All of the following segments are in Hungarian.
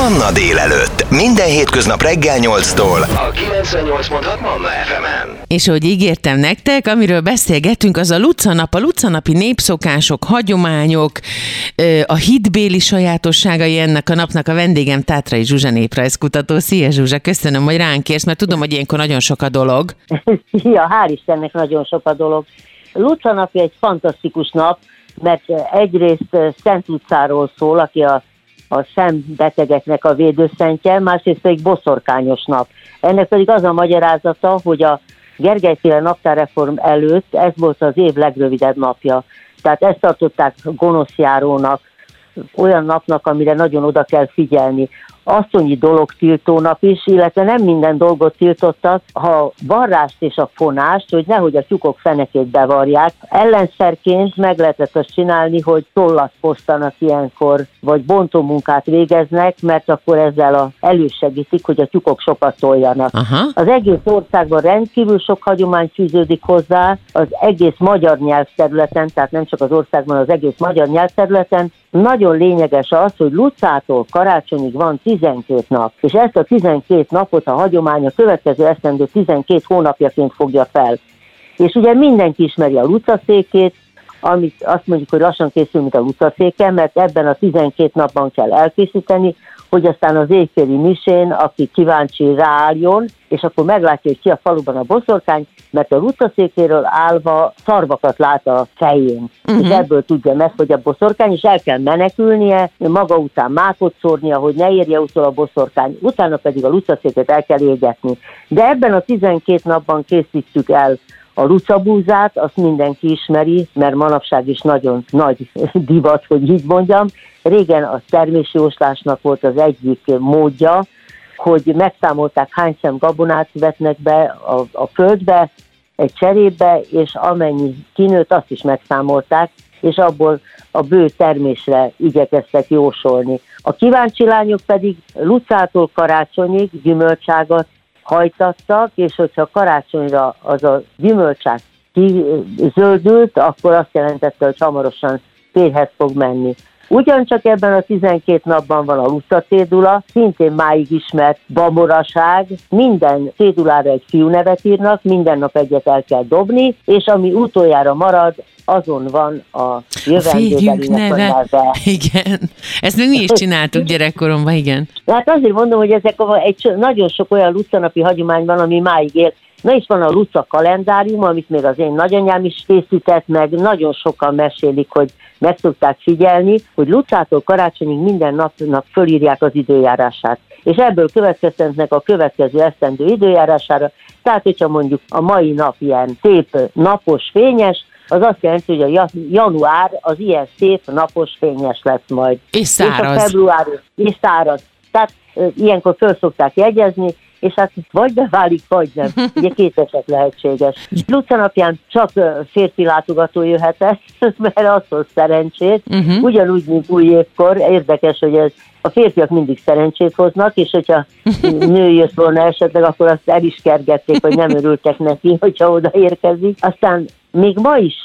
Manna délelőtt. Minden hétköznap reggel 8-tól. A 98.6 Manna FM-en. És ahogy ígértem nektek, amiről beszélgetünk, az a Lucanap, a Lucanapi népszokások, hagyományok, a hitbéli sajátosságai ennek a napnak a vendégem Tátrai Zsuzsa néprajzkutató. Szia Zsuzsa, köszönöm, hogy ránk érsz, mert tudom, hogy ilyenkor nagyon sok a dolog. Ja, hál' Istennek nagyon sok a dolog. Luca napja egy fantasztikus nap, mert egyrészt Szent utcáról szól, aki a, a szembetegeknek a védőszentje, másrészt pedig boszorkányos nap. Ennek pedig az a magyarázata, hogy a Gergelyféle naptárreform előtt ez volt az év legrövidebb napja. Tehát ezt tartották gonoszjárónak, olyan napnak, amire nagyon oda kell figyelni. Asszonyi dolog tiltónap is, illetve nem minden dolgot tiltottak, ha varrást és a fonást, hogy nehogy a tyúkok fenekét bevarják. Ellenszerként meg lehetett azt csinálni, hogy tollat posztanak ilyenkor, vagy bontó munkát végeznek, mert akkor ezzel a, elősegítik, hogy a tyúkok sokat toljanak. Aha. Az egész országban rendkívül sok hagyomány fűződik hozzá, az egész magyar nyelvterületen, tehát nem csak az országban, az egész magyar nyelvterületen. Nagyon lényeges az, hogy Lucától karácsonyig van 12 nap, és ezt a 12 napot a hagyomány a következő esztendő 12 hónapjaként fogja fel. És ugye mindenki ismeri a lucaszékét, amit azt mondjuk, hogy lassan készül, mint a lucaszéke, mert ebben a 12 napban kell elkészíteni, hogy aztán az éjféli misén, aki kíváncsi ráálljon, és akkor meglátja, hogy ki a faluban a boszorkány, mert a lucaszékéről állva szarvakat lát a fején. Uh-huh. És ebből tudja meg, hogy a boszorkány, és el kell menekülnie, maga után mákot szórnia, hogy ne érje utol a boszorkány, utána pedig a lucaszéket el kell égetni. De ebben a 12 napban készítjük el a lucabúzát, azt mindenki ismeri, mert manapság is nagyon nagy divat, hogy így mondjam. Régen a termésjóslásnak volt az egyik módja, hogy megszámolták hány szem gabonát vetnek be a, a földbe, egy cserébe, és amennyi kinőtt, azt is megszámolták, és abból a bő termésre igyekeztek jósolni. A kíváncsi lányok pedig Lucától karácsonyig gyümölcságat hajtattak, és hogyha karácsonyra az a gyümölcsák kizöldült, akkor azt jelentette, hogy hamarosan férhez fog menni. Ugyancsak ebben a 12 napban van a Luca cédula, szintén máig ismert baboraság, minden cédulára egy fiú nevet írnak, minden nap egyet el kell dobni, és ami utoljára marad, azon van a jövendőbelinek a neve. Igen. Ezt még mi is csináltuk gyerekkoromban, igen. Hát azért mondom, hogy ezek egy nagyon sok olyan lucanapi hagyomány van, ami máig él. Na is van a Luca kalendárium, amit még az én nagyanyám is készített, meg nagyon sokan mesélik, hogy meg szokták figyelni, hogy Lucától karácsonyig minden napnak fölírják az időjárását. És ebből következtetnek a következő esztendő időjárására. Tehát, hogyha mondjuk a mai nap ilyen szép, napos, fényes, az azt jelenti, hogy a január az ilyen szép, napos, fényes lesz majd. És száraz. És a február, és száraz. Tehát ilyenkor föl szokták jegyezni, és hát vagy beválik, vagy nem. Ugye két eset lehetséges. Luca napján csak férfi látogató jöhetett, mert az hoz szerencsét. Uh-huh. Ugyanúgy, mint új évkor. Érdekes, hogy ez a férfiak mindig szerencsét hoznak, és hogyha nő jött volna esetleg, akkor azt el is kergették, hogy nem örültek neki, hogyha oda érkezik. Aztán még ma is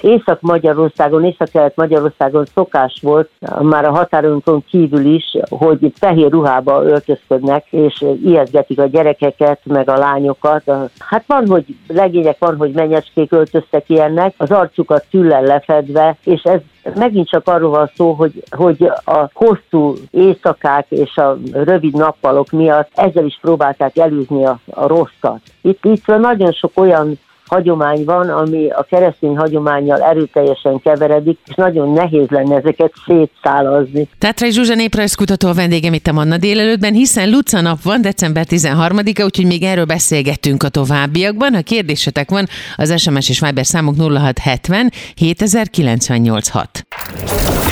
Észak-Magyarországon, Észak-Kelet-Magyarországon szokás volt, már a határonkon kívül is, hogy fehér ruhába öltözködnek, és ijeszgetik a gyerekeket, meg a lányokat. Hát van, hogy legények, van, hogy menyecskék öltöztek ilyennek, az arcukat tüllel lefedve, és ez megint csak arról van szó, hogy, hogy a hosszú éjszakák és a rövid nappalok miatt ezzel is próbálták elűzni a, a rosszat. Itt, itt nagyon sok olyan hagyomány van, ami a keresztény hagyományjal erőteljesen keveredik, és nagyon nehéz lenne ezeket szétszálazni. Tátrai Zsuzsa néprajzkutató a vendégem itt a Manna délelőttben, hiszen Luca nap van, december 13-a, úgyhogy még erről beszélgetünk a továbbiakban. Ha kérdésetek van, az SMS és Viber számunk 0670 70986.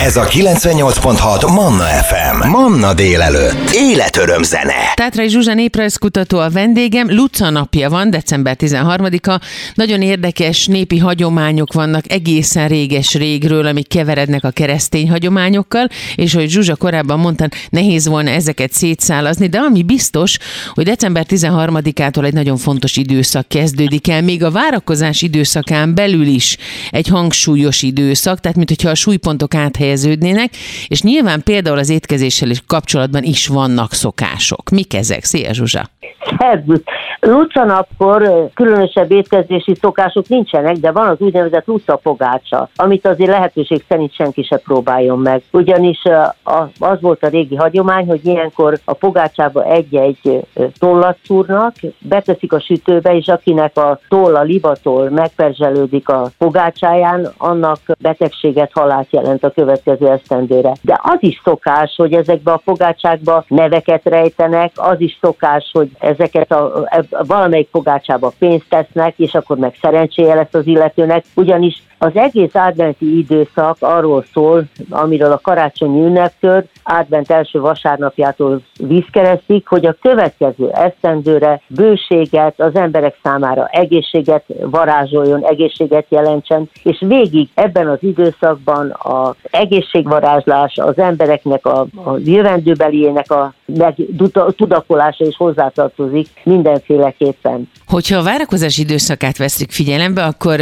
Ez a 98.6 Manna FM. Manna délelőtt. Életöröm zene. Tátrai Zsuzsa néprajzkutató a vendégem. Luca napja van, december 13-a. Nagyon érdekes népi hagyományok vannak egészen réges régről, amik keverednek a keresztény hagyományokkal, és hogy Zsuzsa korábban mondta, nehéz volna ezeket szétszálazni, de ami biztos, hogy december 13-ától egy nagyon fontos időszak kezdődik el, még a várakozás időszakán belül is egy hangsúlyos időszak, tehát mintha a súlypontok áthelyezését helyeződnének, és nyilván például az étkezéssel is kapcsolatban is vannak szokások. Mik ezek? Szia Zsuzsa! Szervusz! Lucanapkor különösebb étkezési szokások nincsenek, de van az úgynevezett Luca pogácsa, amit azért lehetőség szerint senki se próbáljon meg. Ugyanis az volt a régi hagyomány, hogy ilyenkor a pogácsába egy-egy tollat szúrnak, beteszik a sütőbe, és akinek a toll, a libatól megperzselődik a pogácsáján, annak betegséget, halált jelent a következő esztendőre. De az is szokás, hogy ezekbe a pogácsákba neveket rejtenek, az is szokás, hogy ezeket a, valamelyik fogácsába pénzt tesznek, és akkor meg szerencséje lesz az illetőnek, ugyanis az egész adventi időszak arról szól, amiről a karácsonyi ünnepkör advent első vasárnapjától vízkeresztik, hogy a következő esztendőre bőséget, az emberek számára egészséget varázsoljon, egészséget jelentsen, és végig ebben az időszakban az egészségvarázslás, az embereknek a, a jövendőbeliének a tudakolása is hozzátartozik mindenféleképpen. Hogyha a várakozás időszakát veszük figyelembe, akkor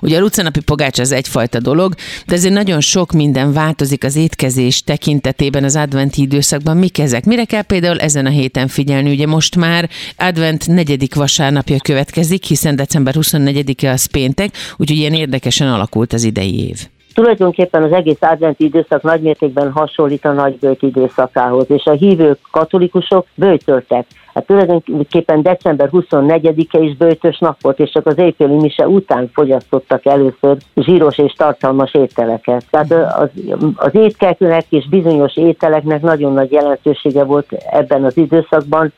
ugye a Lucanapi pogács az egyfajta dolog, de ezért nagyon sok minden változik az étkezés tekintetében az adventi időszakban. Mik ezek? Mire kell például ezen a héten figyelni? Ugye most már advent negyedik vasárnapja következik, hiszen december 24-e az péntek, úgyhogy ilyen érdekesen alakult az idei év. Tulajdonképpen az egész adventi időszak nagymértékben hasonlít a nagybőt időszakához, és a hívők, katolikusok bőtöltek. Hát tulajdonképpen december 24-e is bőtös nap volt, és csak az éjféli mise után fogyasztottak először zsíros és tartalmas ételeket. Tehát az, az étkelkőnek és bizonyos ételeknek nagyon nagy jelentősége volt ebben az időszakban,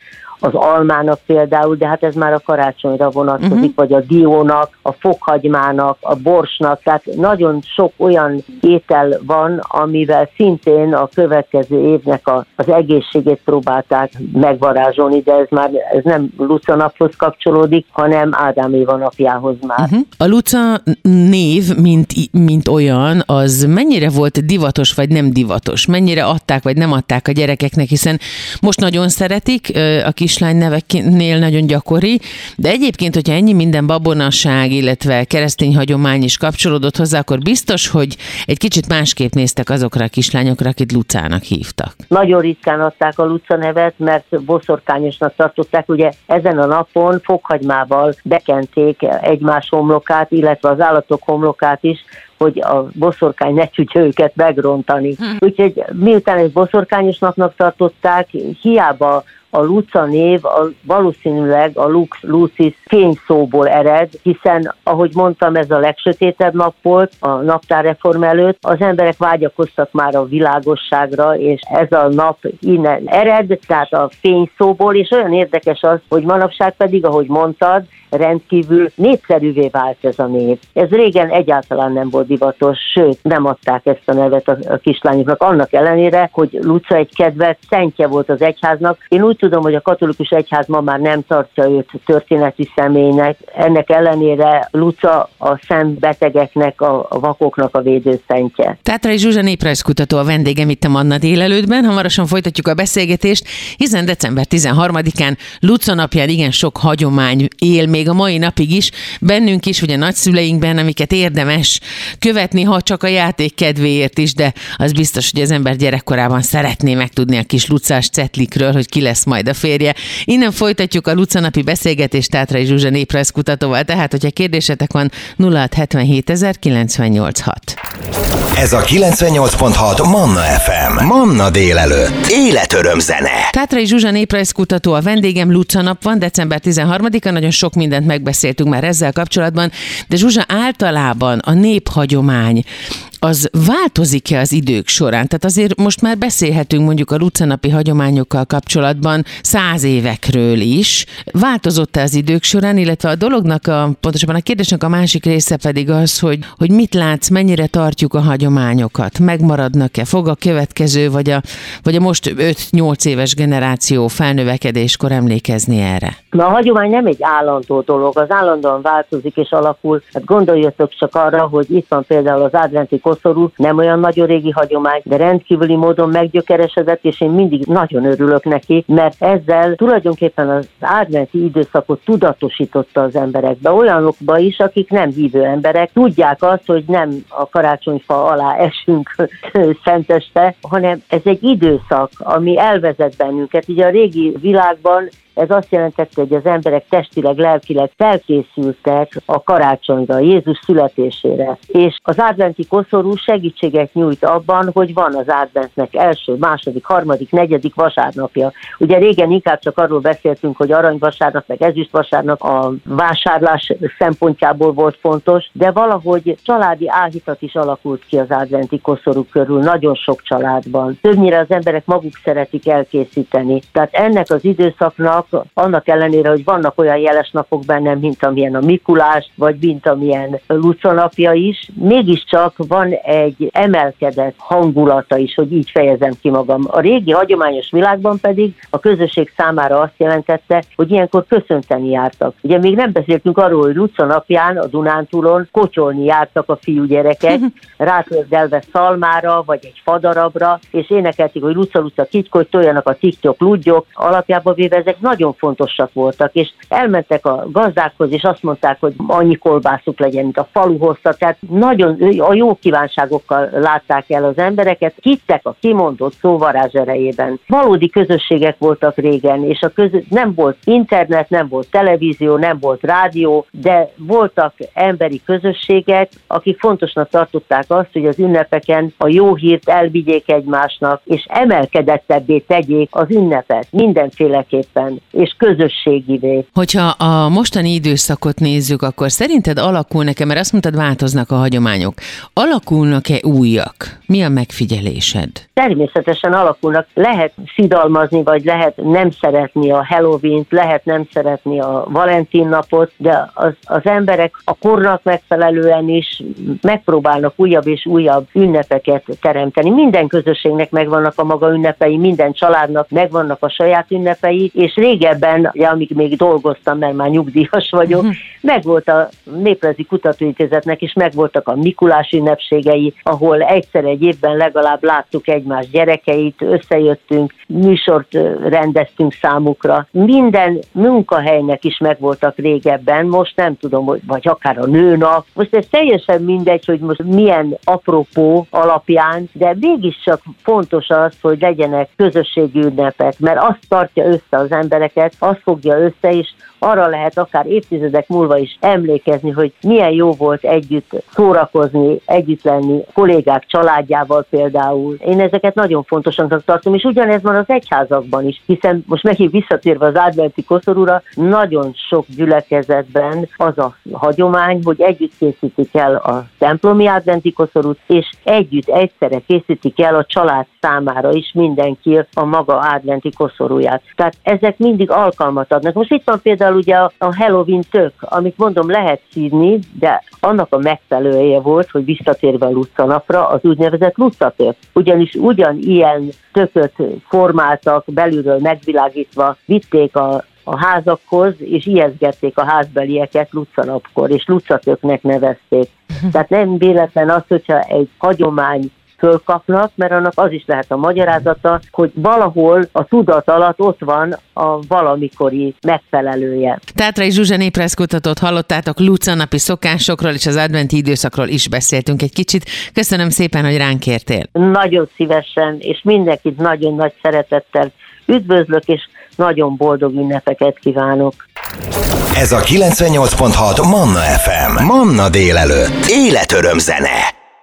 az almának például, de hát ez már a karácsonyra vonatkozik, uh-huh. vagy a diónak, a fokhagymának, a borsnak, tehát nagyon sok olyan étel van, amivel szintén a következő évnek a, az egészségét próbálták megvarázsolni, de ez már ez nem Luca naphoz kapcsolódik, hanem Ádám Éva napjához már. Uh-huh. A Luca név, mint, mint olyan, az mennyire volt divatos, vagy nem divatos? Mennyire adták, vagy nem adták a gyerekeknek, hiszen most nagyon szeretik, a kislány neveknél nagyon gyakori, de egyébként, hogyha ennyi minden babonaság, illetve keresztény hagyomány is kapcsolódott hozzá, akkor biztos, hogy egy kicsit másképp néztek azokra a kislányokra, akit Lucának hívtak. Nagyon ritkán adták a Luca nevet, mert boszorkányosnak tartották. Ugye ezen a napon fokhagymával bekenték egymás homlokát, illetve az állatok homlokát is, hogy a boszorkány ne tudja őket megrontani. Hm. Úgyhogy miután egy boszorkányos napnak tartották, hiába a Luca név a, valószínűleg a Lux Lucis fényszóból ered, hiszen, ahogy mondtam, ez a legsötétebb nap volt a naptárreform előtt. Az emberek vágyakoztak már a világosságra, és ez a nap innen ered, tehát a fényszóból, és olyan érdekes az, hogy manapság pedig, ahogy mondtad, rendkívül népszerűvé vált ez a név. Ez régen egyáltalán nem volt divatos, sőt, nem adták ezt a nevet a, a kislányoknak, annak ellenére, hogy Luca egy kedvelt szentje volt az egyháznak. Én úgy tudom, hogy a katolikus egyház ma már nem tartja őt történeti személynek. Ennek ellenére Luca a szembetegeknek, a, a vakoknak a védőszentje. Tátrai Zsuzsa néprajzkutató a vendégem itt a Manna délelőttben. Hamarosan folytatjuk a beszélgetést, hiszen december 13-án Luca napján igen sok hagyomány él még a mai napig is, bennünk is, a nagyszüleinkben, amiket érdemes követni, ha csak a játék kedvéért is, de az biztos, hogy az ember gyerekkorában szeretné megtudni a kis lucás cetlikről, hogy ki lesz majd a férje. Innen folytatjuk a Luca napi beszélgetést Tátrai Zsuzsa néprajzkutatóval, tehát hogyha kérdésetek van 0677 Ez a 98.6 Manna FM. Manna délelőtt. Életöröm zene. Tátrai Zsuzsa néprajzkutató a vendégem, Luca nap van, december 13-a, nagyon sok mindent megbeszéltünk már ezzel kapcsolatban, de Zsuzsa általában a néphagyomány az változik-e az idők során? Tehát azért most már beszélhetünk mondjuk a lucanapi hagyományokkal kapcsolatban száz évekről is. Változott-e az idők során, illetve a dolognak, a, pontosabban a kérdésnek a másik része pedig az, hogy, hogy mit látsz, mennyire tartjuk a hagyományokat, megmaradnak-e, fog a következő, vagy a, vagy a most 5-8 éves generáció felnövekedéskor emlékezni erre? Na, a hagyomány nem egy állandó dolog, az állandóan változik és alakul. Hát gondoljatok csak arra, hogy itt van például az adventi koszorú, nem olyan nagyon régi hagyomány, de rendkívüli módon meggyökeresedett, és én mindig nagyon örülök neki, mert ezzel tulajdonképpen az adventi időszakot tudatosította az emberekbe, olyanokba is, akik nem hívő emberek, tudják azt, hogy nem a karácsonyfa alá esünk szenteste, hanem ez egy időszak, ami elvezet bennünket. Ugye a régi világban ez azt jelentette, hogy az emberek testileg, lelkileg felkészültek a karácsonyra, Jézus születésére. És az adventi koszorú segítséget nyújt abban, hogy van az adventnek első, második, harmadik, negyedik vasárnapja. Ugye régen inkább csak arról beszéltünk, hogy aranyvasárnap, meg ezüst vasárnap a vásárlás szempontjából volt fontos, de valahogy családi áhítat is alakult ki az adventi koszorú körül, nagyon sok családban. Többnyire az emberek maguk szeretik elkészíteni. Tehát ennek az időszaknak vannak, annak ellenére, hogy vannak olyan jeles napok bennem, mint amilyen a Mikulás, vagy mint amilyen Luca napja is, mégiscsak van egy emelkedett hangulata is, hogy így fejezem ki magam. A régi hagyományos világban pedig a közösség számára azt jelentette, hogy ilyenkor köszönteni jártak. Ugye még nem beszéltünk arról, hogy Luca napján a Dunántúlon kocsolni jártak a fiúgyerekek, rátördelve szalmára, vagy egy fadarabra, és énekelték, hogy Luca, Luca, kitykodj, toljanak a tiktok, ludgyok. Alapjában véve ezek nagy nagyon fontosak voltak, és elmentek a gazdákhoz, és azt mondták, hogy annyi kolbászuk legyen, mint a falu hozta, tehát nagyon a jó kívánságokkal látták el az embereket, hittek a kimondott szóvarázs erejében. Valódi közösségek voltak régen, és a közö- nem volt internet, nem volt televízió, nem volt rádió, de voltak emberi közösségek, akik fontosnak tartották azt, hogy az ünnepeken a jó hírt elvigyék egymásnak, és emelkedettebbé tegyék az ünnepet mindenféleképpen és közösségivé. Hogyha a mostani időszakot nézzük, akkor szerinted alakul nekem, mert azt mondtad, változnak a hagyományok. Alakulnak-e újak? Mi a megfigyelésed? Természetesen alakulnak. Lehet szidalmazni, vagy lehet nem szeretni a Halloween-t, lehet nem szeretni a Valentin napot, de az, az emberek a kornak megfelelően is megpróbálnak újabb és újabb ünnepeket teremteni. Minden közösségnek megvannak a maga ünnepei, minden családnak megvannak a saját ünnepei, és régen régebben, ugye, amíg még dolgoztam, mert már nyugdíjas vagyok, uh-huh. megvolt a Néprezi Kutatóintézetnek is, megvoltak a Mikulás ünnepségei, ahol egyszer egy évben legalább láttuk egymás gyerekeit, összejöttünk, műsort rendeztünk számukra. Minden munkahelynek is megvoltak régebben, most nem tudom, hogy, vagy akár a nőnap. Most ez teljesen mindegy, hogy most milyen apropó alapján, de mégiscsak fontos az, hogy legyenek közösségi ünnepek, mert azt tartja össze az emberek embereket, az fogja össze, és arra lehet akár évtizedek múlva is emlékezni, hogy milyen jó volt együtt szórakozni, együtt lenni, kollégák családjával például. Én ezeket nagyon fontosnak tartom, és ugyanez van az egyházakban is, hiszen most megint visszatérve az adventi koszorúra, nagyon sok gyülekezetben az a hagyomány, hogy együtt készítik el a templomi adventi koszorút, és együtt egyszerre készítik el a család számára is mindenki a maga adventi koszorúját. Tehát ezek mindig alkalmat adnak. Most itt van például ugye a, a Halloween tök, amit mondom lehet szídni, de annak a megfelelője volt, hogy visszatérve a Luca napra, az úgynevezett Luca tök. Ugyanis ugyanilyen tököt formáltak, belülről megvilágítva, vitték a a házakhoz, és ijeszgették a házbelieket Lucanapkor, és Lucatöknek nevezték. Tehát nem véletlen az, hogyha egy hagyomány fölkapnak, mert annak az is lehet a magyarázata, hogy valahol a tudat alatt ott van a valamikori megfelelője. Tátrai Zsuzsa népreszkutatót hallottátok, Luca napi szokásokról és az adventi időszakról is beszéltünk egy kicsit. Köszönöm szépen, hogy ránk értél. Nagyon szívesen, és mindenkit nagyon nagy szeretettel üdvözlök, és nagyon boldog ünnepeket kívánok. Ez a 98.6 Manna FM. Manna délelőtt. Életöröm zene.